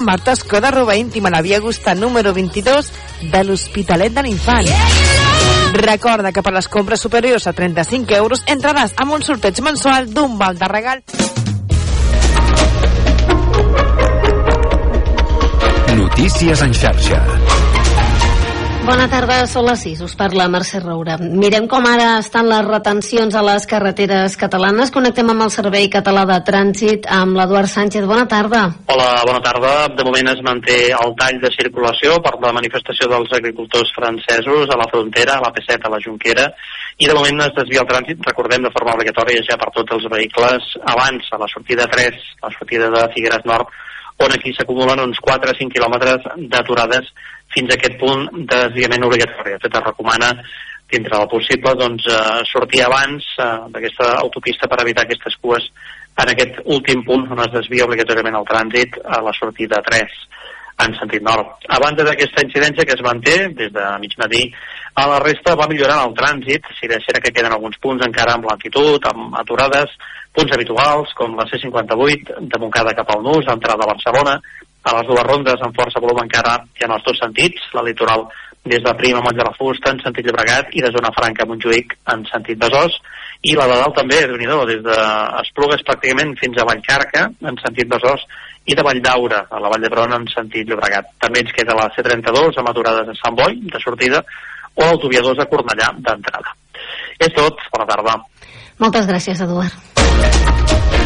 Marta Escó de roba íntima la Via Augusta número 22 de l'Hospitalet de l'Infant. Recorda que per les compres superiors a 35 euros entraràs amb un sorteig mensual d'un val de regal. Notícies en xarxa. Bona tarda, són les 6, us parla Mercè Roura. Mirem com ara estan les retencions a les carreteres catalanes. Connectem amb el Servei Català de Trànsit amb l'Eduard Sánchez. Bona tarda. Hola, bona tarda. De moment es manté el tall de circulació per la manifestació dels agricultors francesos a la frontera, a la P7, a la Junquera, i de moment es desvia el trànsit, recordem, de forma obligatòria ja per tots els vehicles abans, a la sortida 3, la sortida de Figueres Nord, on aquí s'acumulen uns 4 o 5 quilòmetres d'aturades fins a aquest punt de desviament obligatori. De fet, es recomana dintre del possible doncs, eh, sortir abans eh, d'aquesta autopista per evitar aquestes cues en aquest últim punt on es desvia obligatoriament el trànsit a la sortida 3 en sentit nord. A banda d'aquesta incidència que es manté des de mig matí, a la resta va millorant el trànsit, si bé serà que queden alguns punts encara amb lentitud, amb aturades, punts habituals com la C58 de Montcada cap al Nus, d'entrada a Barcelona, a les dues rondes amb força volum encara hi ha els dos sentits, la litoral des de Prima, Moll de la Fusta en sentit Llobregat i de Zona Franca Montjuïc en sentit Besòs i la de dalt també, déu nhi des d'Esplugues pràcticament fins a Vallcarca en sentit Besòs i de Vall d'Aura, a la Vall d'Hebron en sentit Llobregat. També ens queda la C32 amb aturades a Sant Boi, de sortida, o l'autovia 2 a Cornellà d'entrada. És tot, bona tarda. Moltes gràcies, Eduard.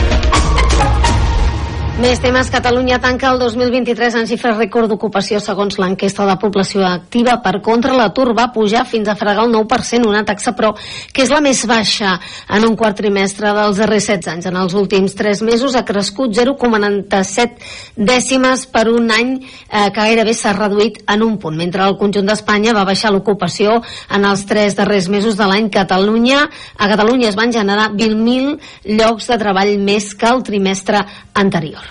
Més temes. Catalunya tanca el 2023 en xifres rècord d'ocupació segons l'enquesta de població activa. Per contra, l'atur va pujar fins a fregar el 9%, una taxa però que és la més baixa en un quart trimestre dels darrers 16 anys. En els últims 3 mesos ha crescut 0,97 dècimes per un any eh, que gairebé s'ha reduït en un punt. Mentre el conjunt d'Espanya va baixar l'ocupació en els 3 darrers mesos de l'any Catalunya. A Catalunya es van generar 20.000 llocs de treball més que el trimestre anterior.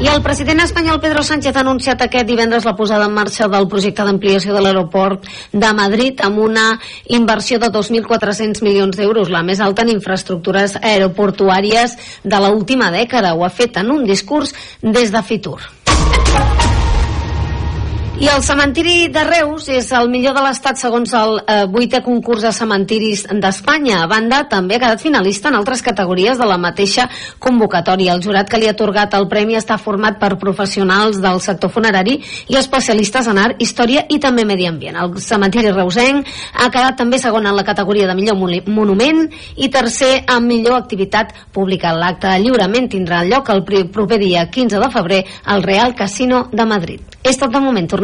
I el president espanyol Pedro Sánchez ha anunciat aquest divendres la posada en marxa del projecte d'ampliació de l'aeroport de Madrid amb una inversió de 2.400 milions d'euros, la més alta en infraestructures aeroportuàries de l'última dècada. Ho ha fet en un discurs des de Fitur. I el cementiri de Reus és el millor de l'Estat segons el eh, vuitè concurs de cementiris d'Espanya. A banda, també ha quedat finalista en altres categories de la mateixa convocatòria. El jurat que li ha atorgat el premi està format per professionals del sector funerari i especialistes en art, història i també medi ambient. El cementiri reusenc ha quedat també segon en la categoria de millor monument i tercer en millor activitat pública. L'acte de lliurament tindrà lloc el proper dia 15 de febrer al Real Casino de Madrid. És tot de moment. Tornem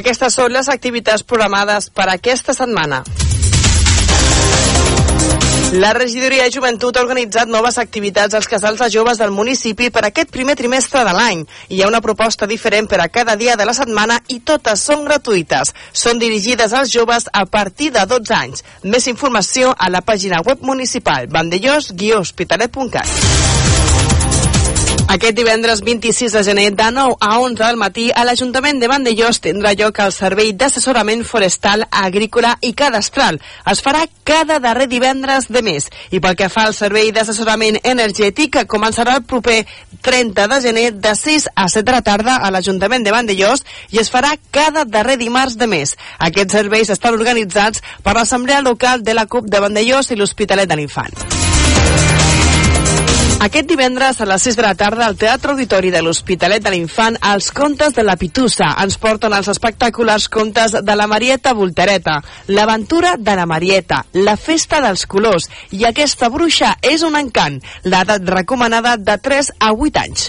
Aquestes són les activitats programades per aquesta setmana. La regidoria de Joventut ha organitzat noves activitats als casals de joves del municipi per aquest primer trimestre de l'any. Hi ha una proposta diferent per a cada dia de la setmana i totes són gratuïtes. Són dirigides als joves a partir de 12 anys. Més informació a la pàgina web municipal vandellós-hospitalet.cat. Aquest divendres 26 de gener de 9 a 11 del matí a l'Ajuntament de Vandellós tindrà lloc el servei d'assessorament forestal, agrícola i cadastral. Es farà cada darrer divendres de mes. I pel que fa al servei d'assessorament energètic, començarà el proper 30 de gener de 6 a 7 de la tarda a l'Ajuntament de Vandellós i es farà cada darrer dimarts de mes. Aquests serveis estan organitzats per l'Assemblea Local de la CUP de Vandellós i l'Hospitalet de l'Infant. Aquest divendres a les 6 de la tarda al Teatre Auditori de l'Hospitalet de l'Infant els contes de la Pitussa ens porten els espectaculars contes de la Marieta Voltereta, l'aventura de la Marieta, la festa dels colors i aquesta bruixa és un encant, l'edat recomanada de 3 a 8 anys.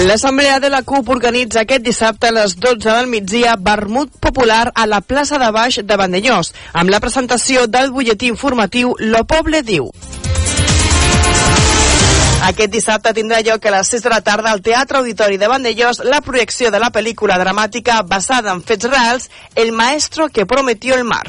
L'Assemblea de la CUP organitza aquest dissabte a les 12 del migdia vermut popular a la plaça de Baix de Vandellós, amb la presentació del butlletí informatiu Lo Poble diu. Aquest dissabte tindrà lloc a les 6 de la tarda al Teatre Auditori de Vandellós la projecció de la pel·lícula dramàtica basada en fets reals El maestro que prometió el mar.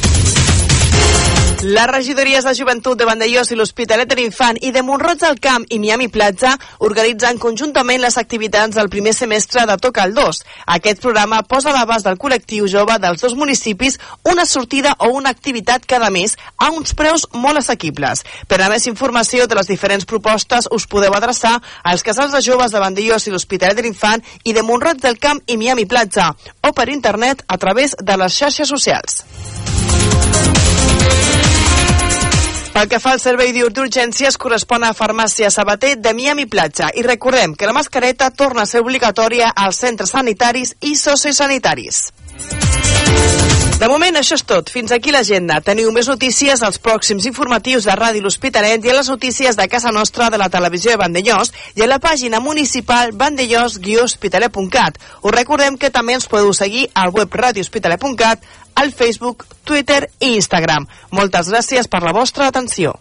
Les regidories de joventut de Vandellós i l'Hospitalet de l'Infant i de Montroig del Camp i Miami Platja organitzen conjuntament les activitats del primer semestre de Toca el 2. Aquest programa posa a l'abast del col·lectiu jove dels dos municipis una sortida o una activitat cada mes a uns preus molt assequibles. Per a més informació de les diferents propostes us podeu adreçar als casals de joves de Vandellós i l'Hospitalet de l'Infant i de Montroig del Camp i Miami Platja o per internet a través de les xarxes socials. Pel que fa al servei d'urgències, correspon a Farmàcia Sabater de Miami Platja. I recordem que la mascareta torna a ser obligatòria als centres sanitaris i sociosanitaris. De moment, això és tot. Fins aquí l'agenda. Teniu més notícies als pròxims informatius de Ràdio L'Hospitalet i a les notícies de casa nostra de la televisió de Vandellós i a la pàgina municipal vandellós-hospitalet.cat. Us recordem que també ens podeu seguir al web radiohospitalet.cat, al Facebook, Twitter i Instagram. Moltes gràcies per la vostra atenció.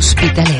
Hospitalet,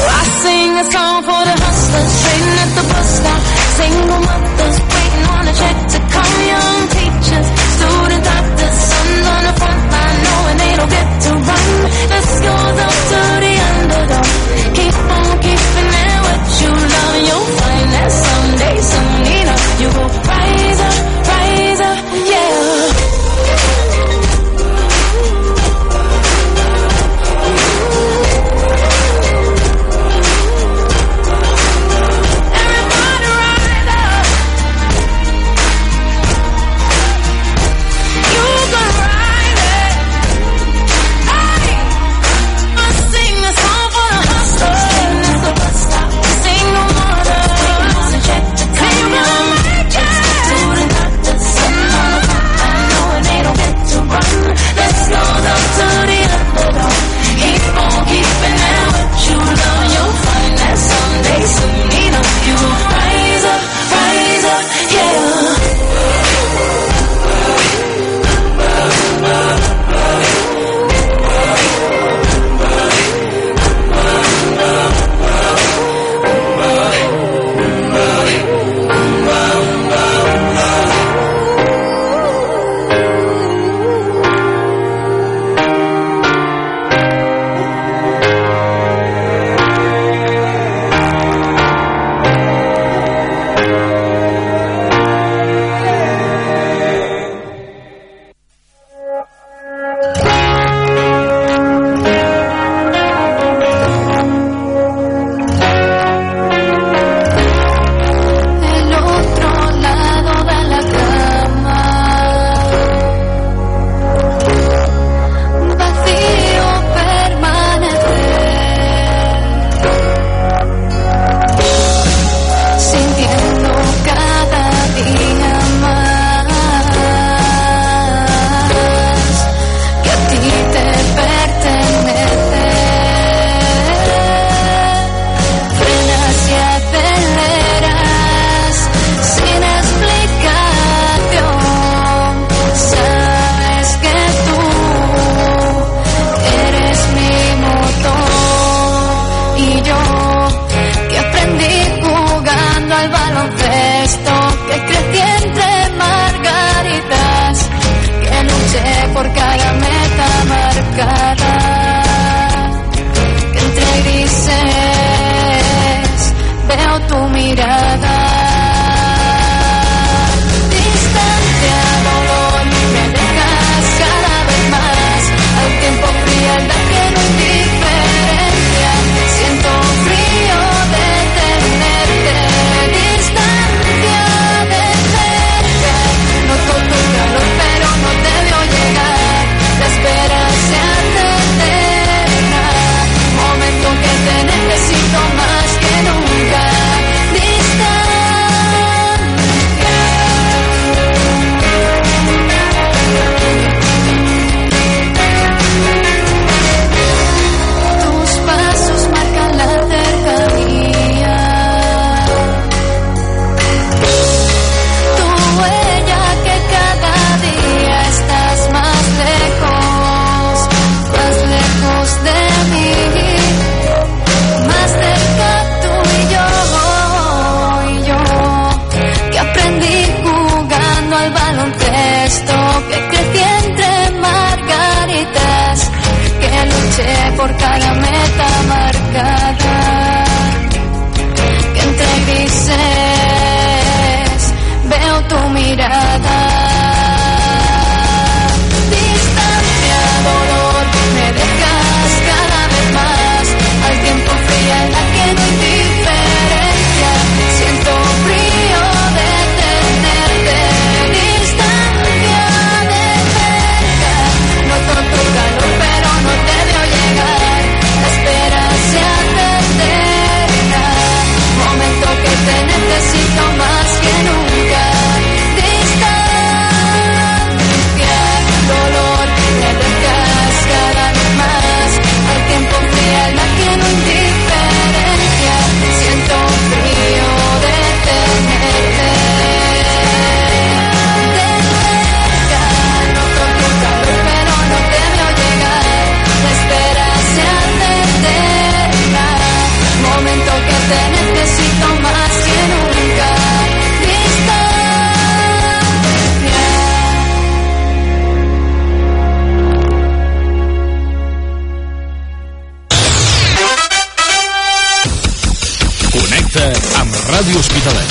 I sing a song for the hustlers trading at the bus stop. Single mothers waiting on a check to come. Young teachers, student doctors, sons on the front line knowing they don't get to run. Let's go the underdog. directe amb Ràdio Hospitalet.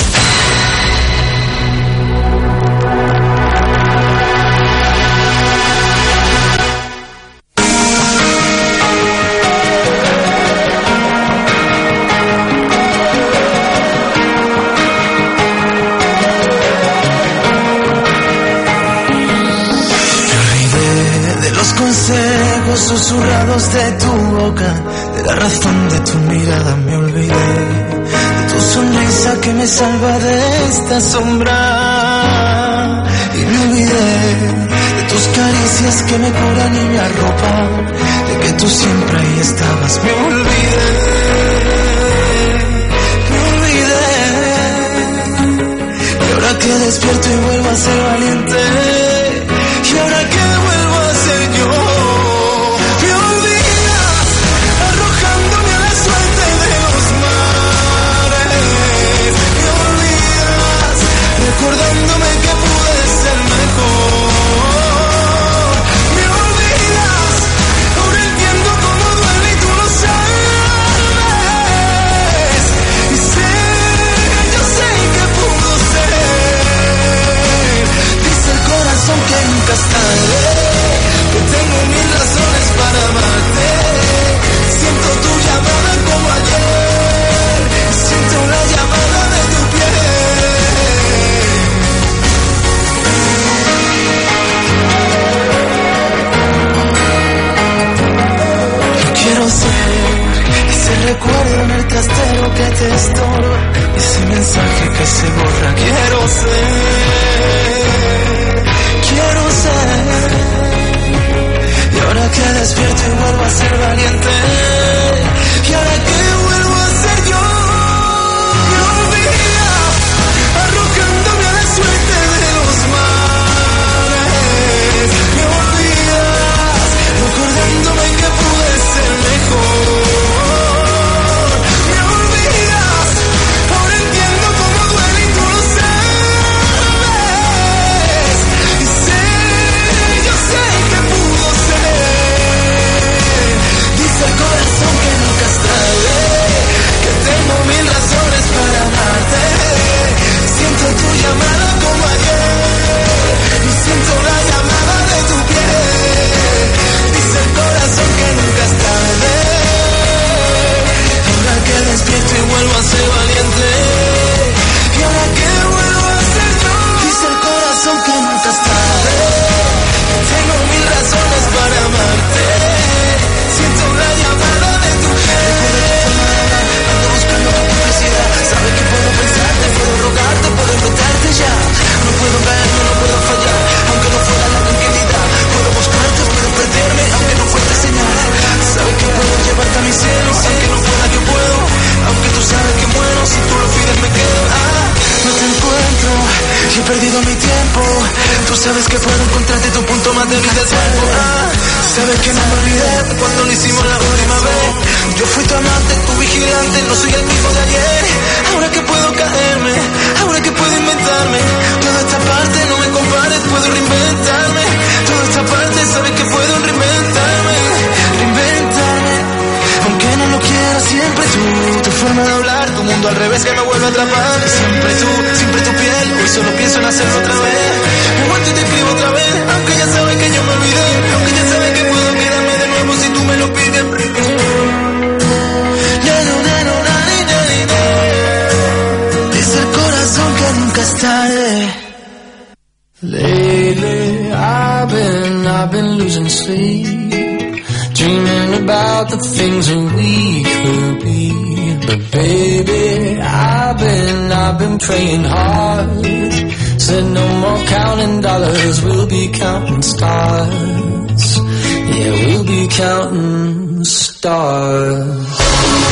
De los consejos susurrados de tu boca, de la razón de tu mirada me olvidé que me salva de esta sombra. Y me olvidé de tus caricias que me curan y me arropan, de que tú siempre ahí estabas. Me olvidé, me olvidé. Y ahora que despierto y vuelvo a ser valiente. que tengo mil razones para amarte. Siento tu llamada como ayer, siento una llamada de tu piel. Quiero ser ese recuerdo en el trastero que te estorba, ese mensaje que se borra. Quiero ser ves que me vuelve a atrapar. Siempre tú, siempre tu piel. Hoy solo pienso en hacerlo otra vez. Me vuelto y te escribo otra vez. Aunque ya saben que yo me olvidé. Aunque ya saben que puedo quedarme de nuevo si tú me lo pides. Dice el corazón que nunca es tarde. Lately, I've been, I've been losing sleep, about the things that we could be. But baby, I've been, I've been praying hard. Said no more counting dollars, we'll be counting stars. Yeah, we'll be counting stars.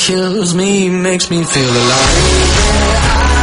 Kills me makes me feel alive.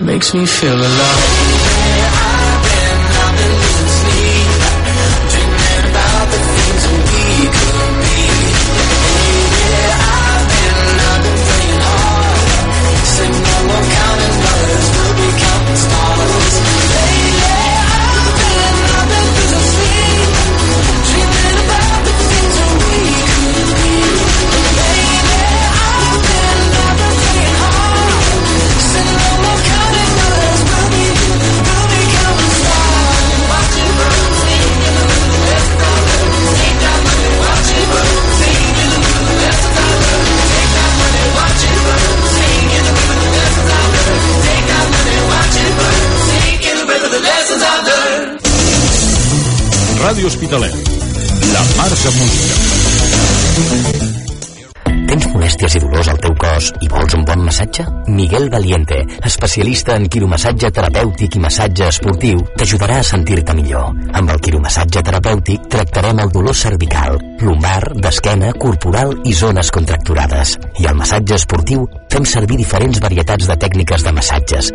Makes me feel alive. Ràdio Hospitalet. La mar de música. Tens molèsties i dolors al teu cos i vols un bon massatge? Miguel Valiente, especialista en quiromassatge terapèutic i massatge esportiu, t'ajudarà a sentir-te millor. Amb el quiromassatge terapèutic tractarem el dolor cervical, lumbar, d'esquena, corporal i zones contracturades. I al massatge esportiu fem servir diferents varietats de tècniques de massatges.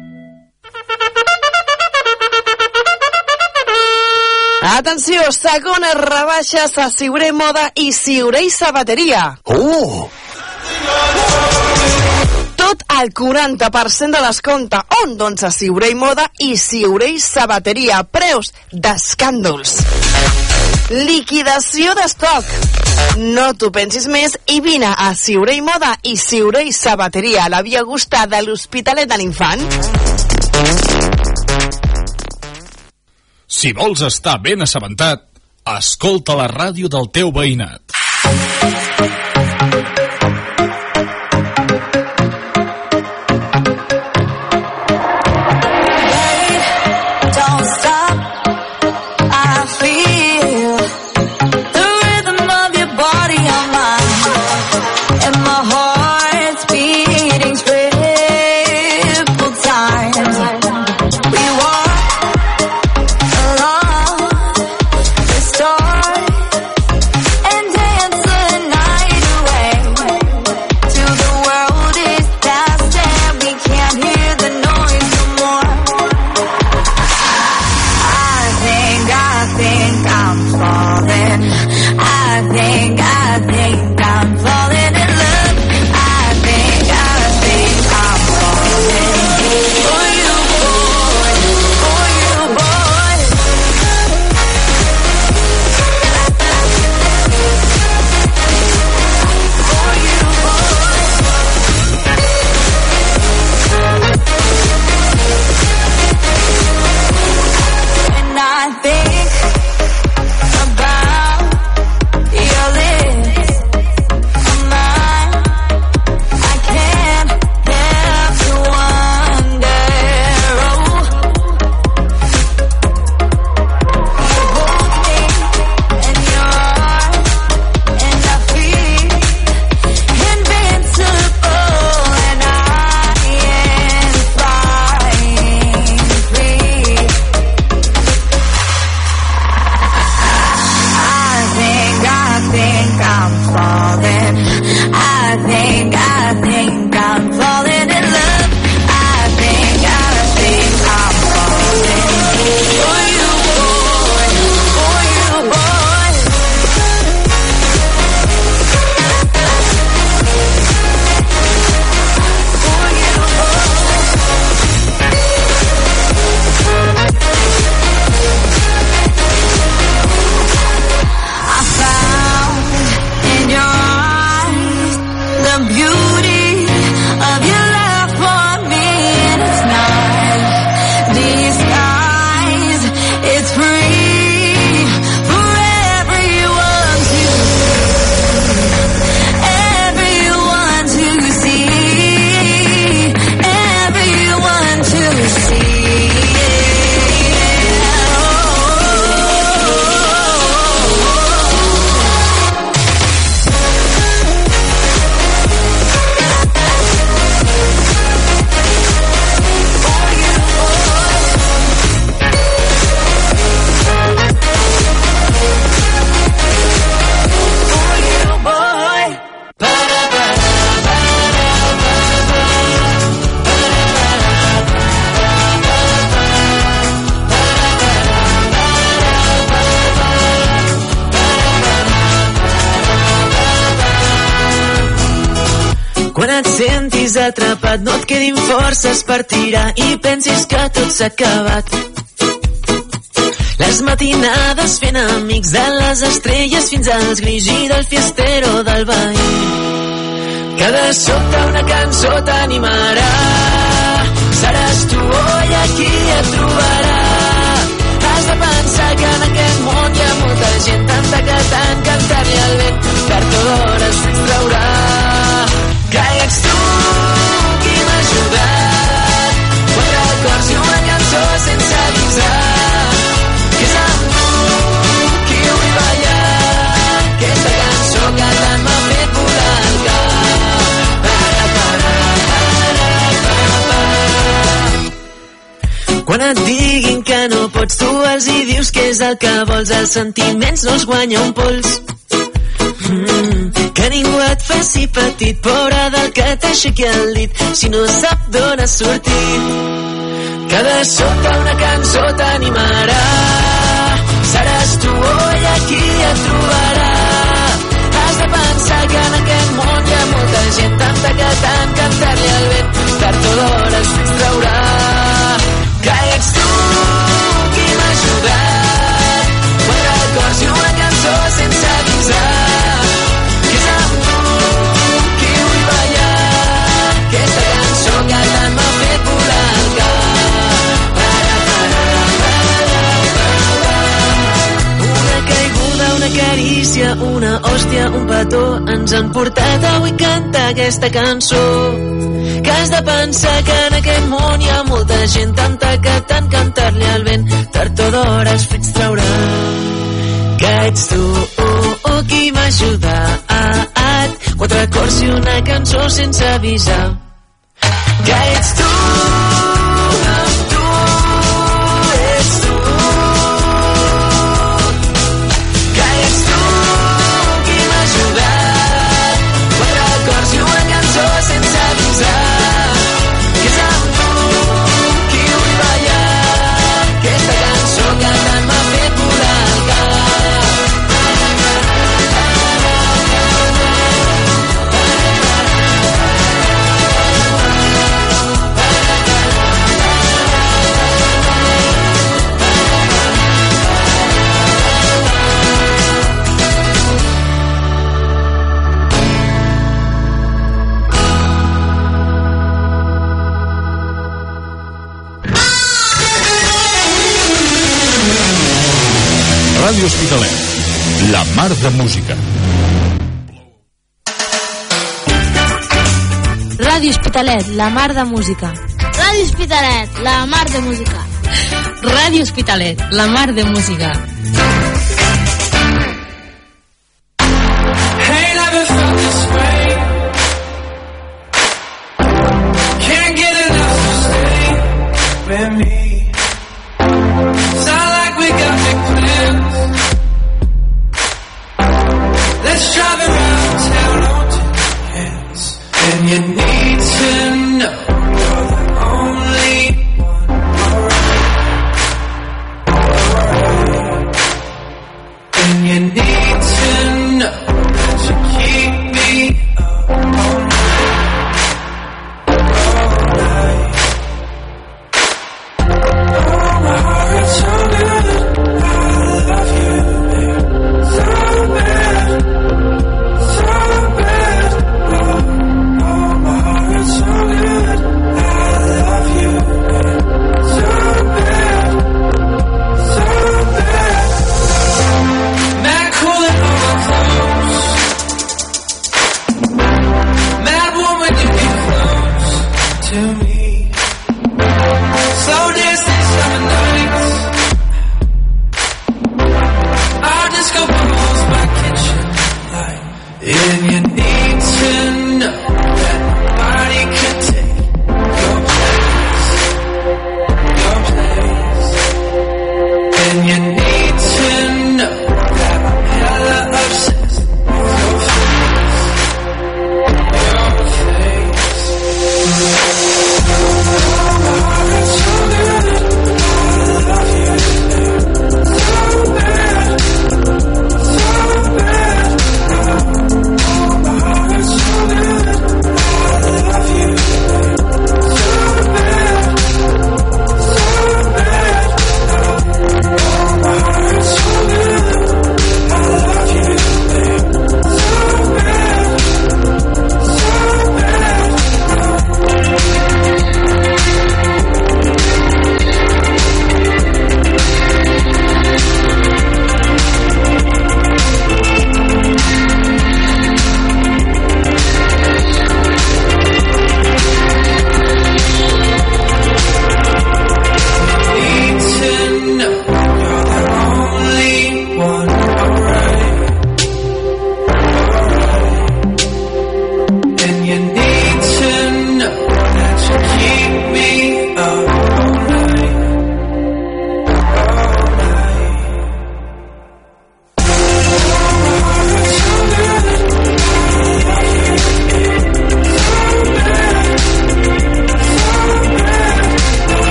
Atenció, segones rebaixes a Siuré Moda i Siuré i Sabateria. Oh! Tot el 40% de descompte. On? Doncs a Siuré i Moda i Siuré i Sabateria. Preus d'escàndols. Liquidació d'estoc. No t'ho pensis més i vine a Siuré i Moda i Siuré i Sabateria la Via Augusta de l'Hospitalet de l'Infant. Si vols estar ben assabentat, escolta la ràdio del teu veïnat. S'ha acabat. Les matinades fent amics de les estrelles fins als grills i del fiestero del ball. Que de sobte una cançó t'animarà. Seràs tu oi qui et trobarà. Has de pensar que en aquest món hi ha molta gent tanta que tant cantar-li al vent tard o d'hora s'extraurà. Que ets tu Quan et diguin que no pots, tu els hi dius que és el que vols. Els sentiments no els guanya un pols. Mm, que ningú et faci petit, pobre del que t'aixequi el dit, si no sap d'on has sortit. Cada sota una cançó t'animarà, seràs tu o ella qui et trobarà. Has de pensar que en aquest món hi ha molta gent, tanta que tant cantar-li al vent, tard o d'hora fruits traurà. Una hòstia, un petó ens han portat avui cantar aquesta cançó. Que has de pensar que en aquest món hi ha molta gent tanta que tant cantar-li al vent. Tard o d'hora els fets traurà que ets tu oh, oh, qui m'ha ajudat quatre acords i una cançó sense avisar. Que ets tu mar de música. Ràdio Hospitalet, la mar de música. Ràdio Hospitalet, la mar de música. Ràdio Hospitalet, la mar de música.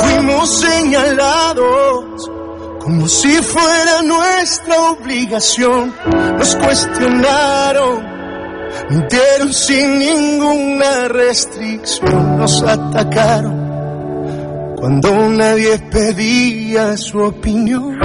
Fuimos señalados como si fuera nuestra obligación. Nos cuestionaron, mintieron sin ninguna restricción, nos atacaron cuando nadie pedía su opinión.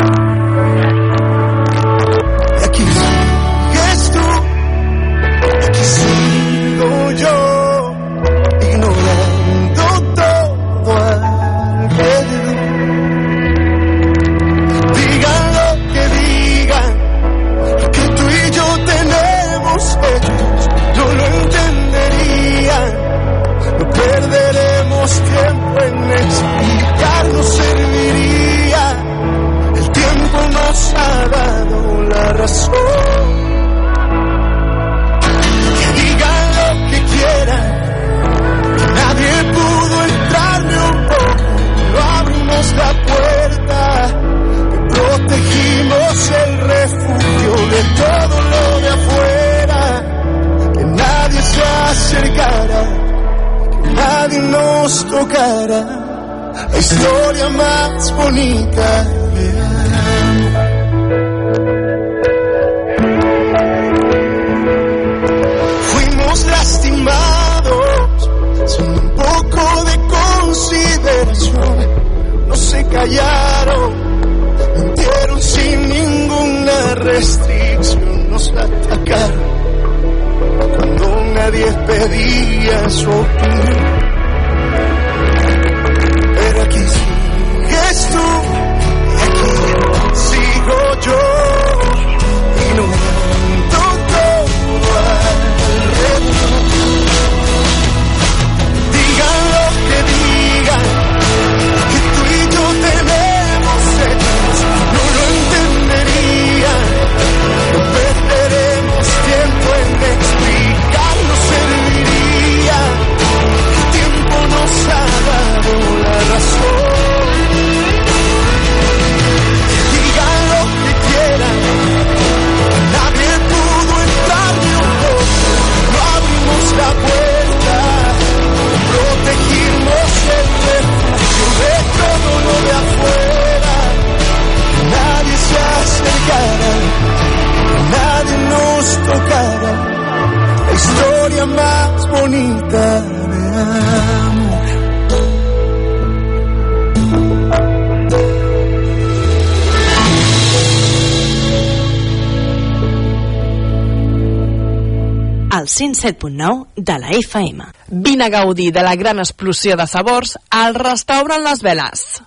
107.9 de la FM. Vine a gaudir de la gran explosió de sabors al restaurant Les Veles.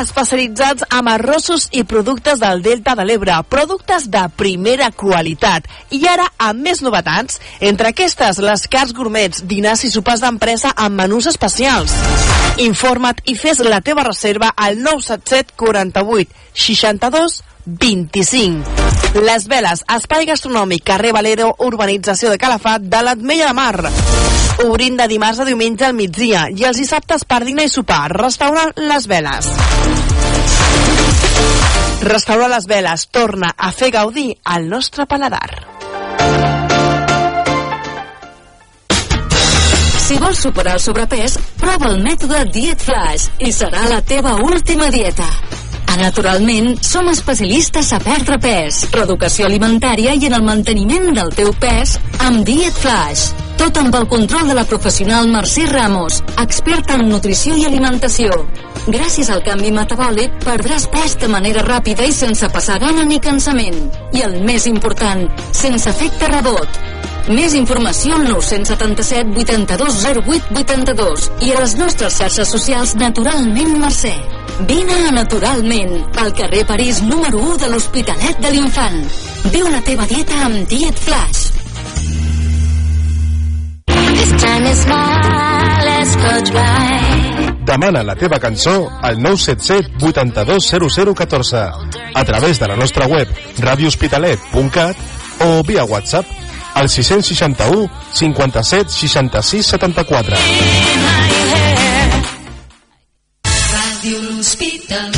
Especialitzats amb arrossos i productes del Delta de l'Ebre, productes de primera qualitat. I ara amb més novetats, entre aquestes les cars gourmets, dinars i sopars d'empresa amb menús especials. Informa't i fes la teva reserva al 977 48 62 25. Les Veles, espai gastronòmic, carrer Valero, urbanització de Calafat, de l'Atmella de Mar. Obrint de dimarts a diumenge al migdia i els dissabtes per dinar i sopar. Restaurant Les Veles. Restaurant Les Veles torna a fer gaudir al nostre paladar. Si vols superar el sobrepès, prova el mètode Diet Flash i serà la teva última dieta. A Naturalment, som especialistes a perdre pes, reeducació alimentària i en el manteniment del teu pes amb Diet Flash. Tot amb el control de la professional Mercè Ramos, experta en nutrició i alimentació. Gràcies al canvi metabòlic, perdràs pes de manera ràpida i sense passar gana ni cansament. I el més important, sense efecte rebot. Més informació al 977 82 08 82 i a les nostres xarxes socials Naturalment Mercè. Vine a Naturalment, al carrer París número 1 de l'Hospitalet de l'Infant. Viu la teva dieta amb Diet Flash. Demana la teva cançó al 977 820014 a través de la nostra web radiohospitalet.cat o via WhatsApp al 661 57 66 74. Radio L'Hospitalet,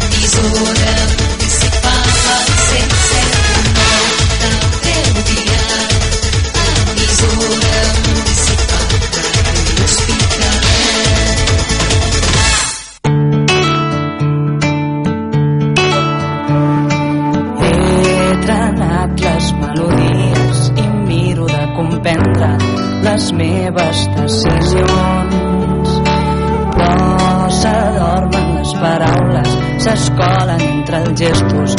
l'emisora meves decisions. Però s'adormen les paraules, s'escolen entre els gestos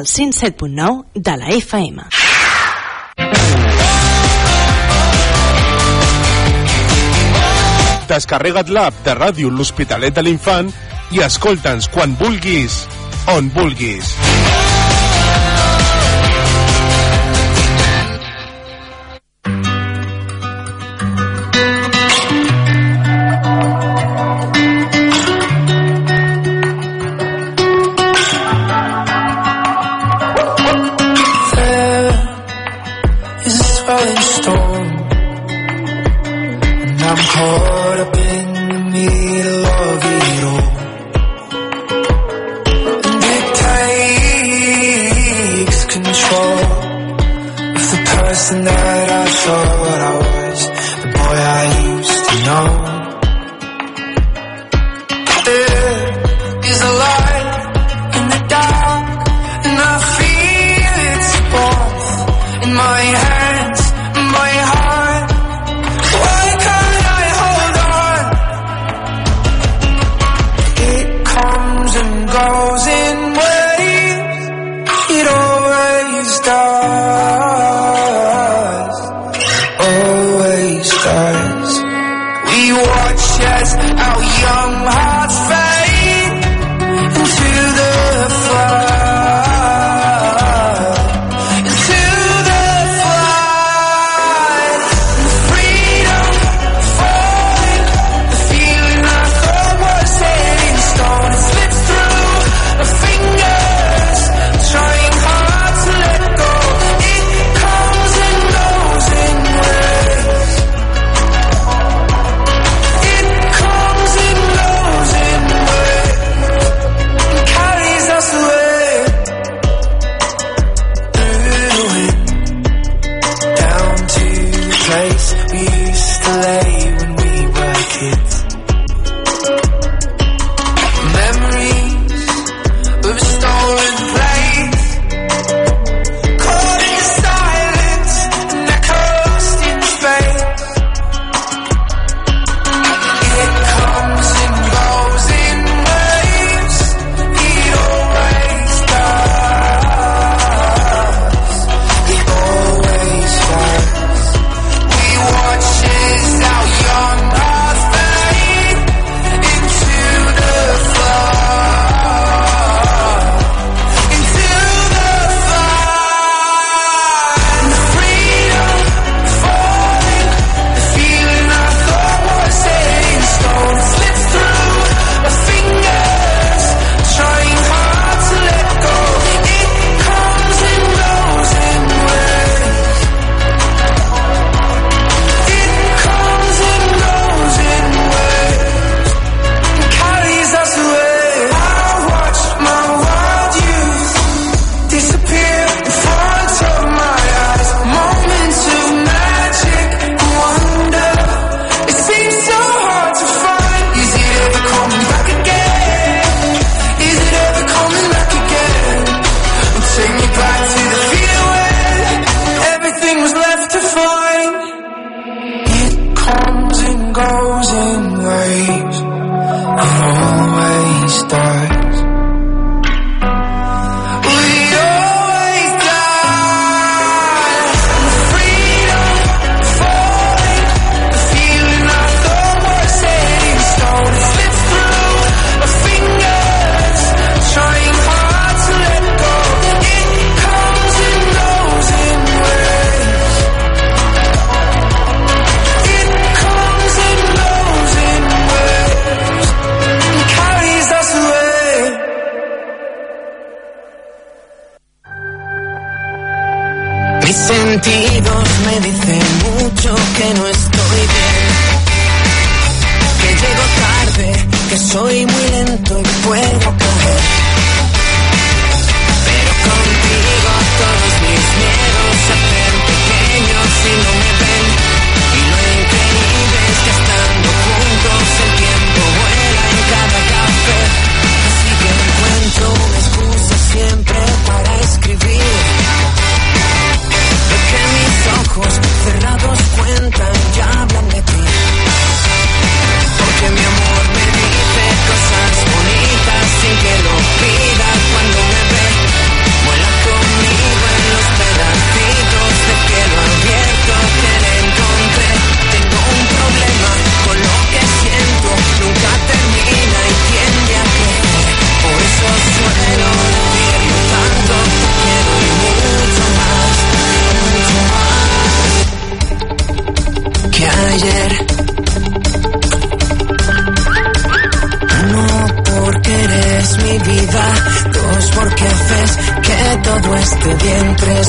al 107.9 de la FM. Descarrega't l'app de ràdio L'Hospitalet de l'Infant i escolta'ns quan vulguis, on vulguis.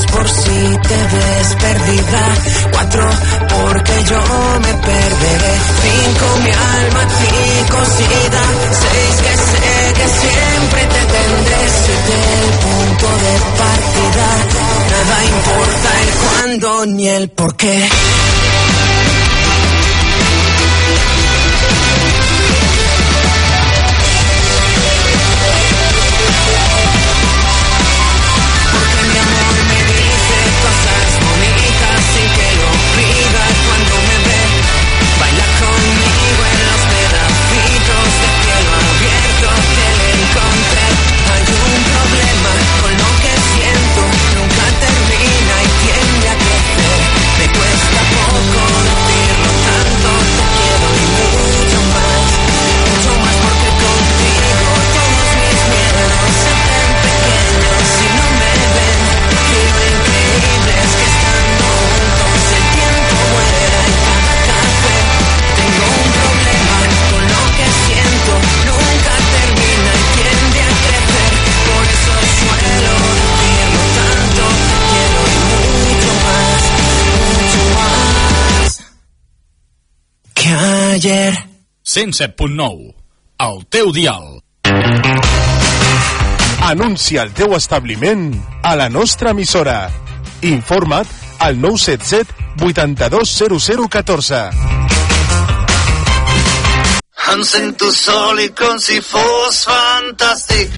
Por si te ves perdida. Cuatro porque yo me perderé. Cinco mi alma a ti cosida. Seis que sé que siempre te tendré. Siete el punto de partida. Nada importa el cuándo ni el por qué. 107.9, el teu dial. Anuncia el teu establiment a la nostra emissora. Informa't al 977 820014. Em sento sol i com si fos fantàstic.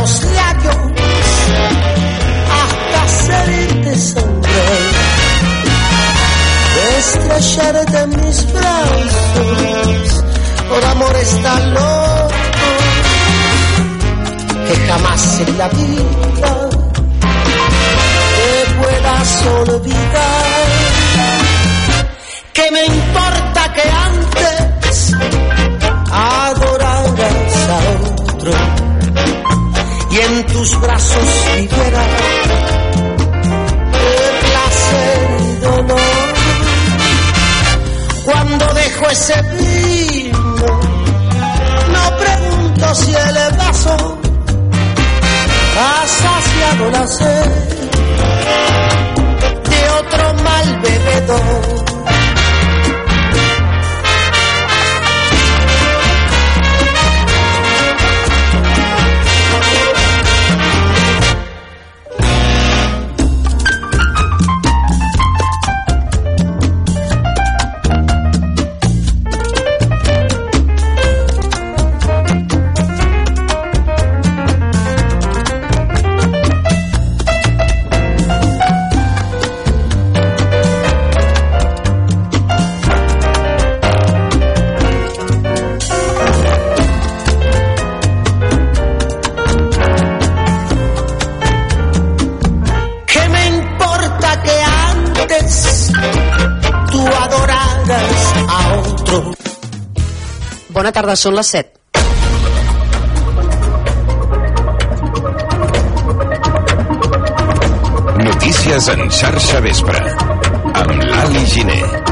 Los labios hasta hacerte sangrar, de estrellarte en mis brazos por amores tan locos que jamás en la vida te puedas olvidar. ¿Qué me importa que antes adoraras a otro tus brazos viviera de placer y dolor? Cuando dejo ese vino, no pregunto si el vaso ha saciado la sed de otro mal bebedor. Tarda, són les 7. Notícies en xarxa vespre. Amb l'Ali Giner.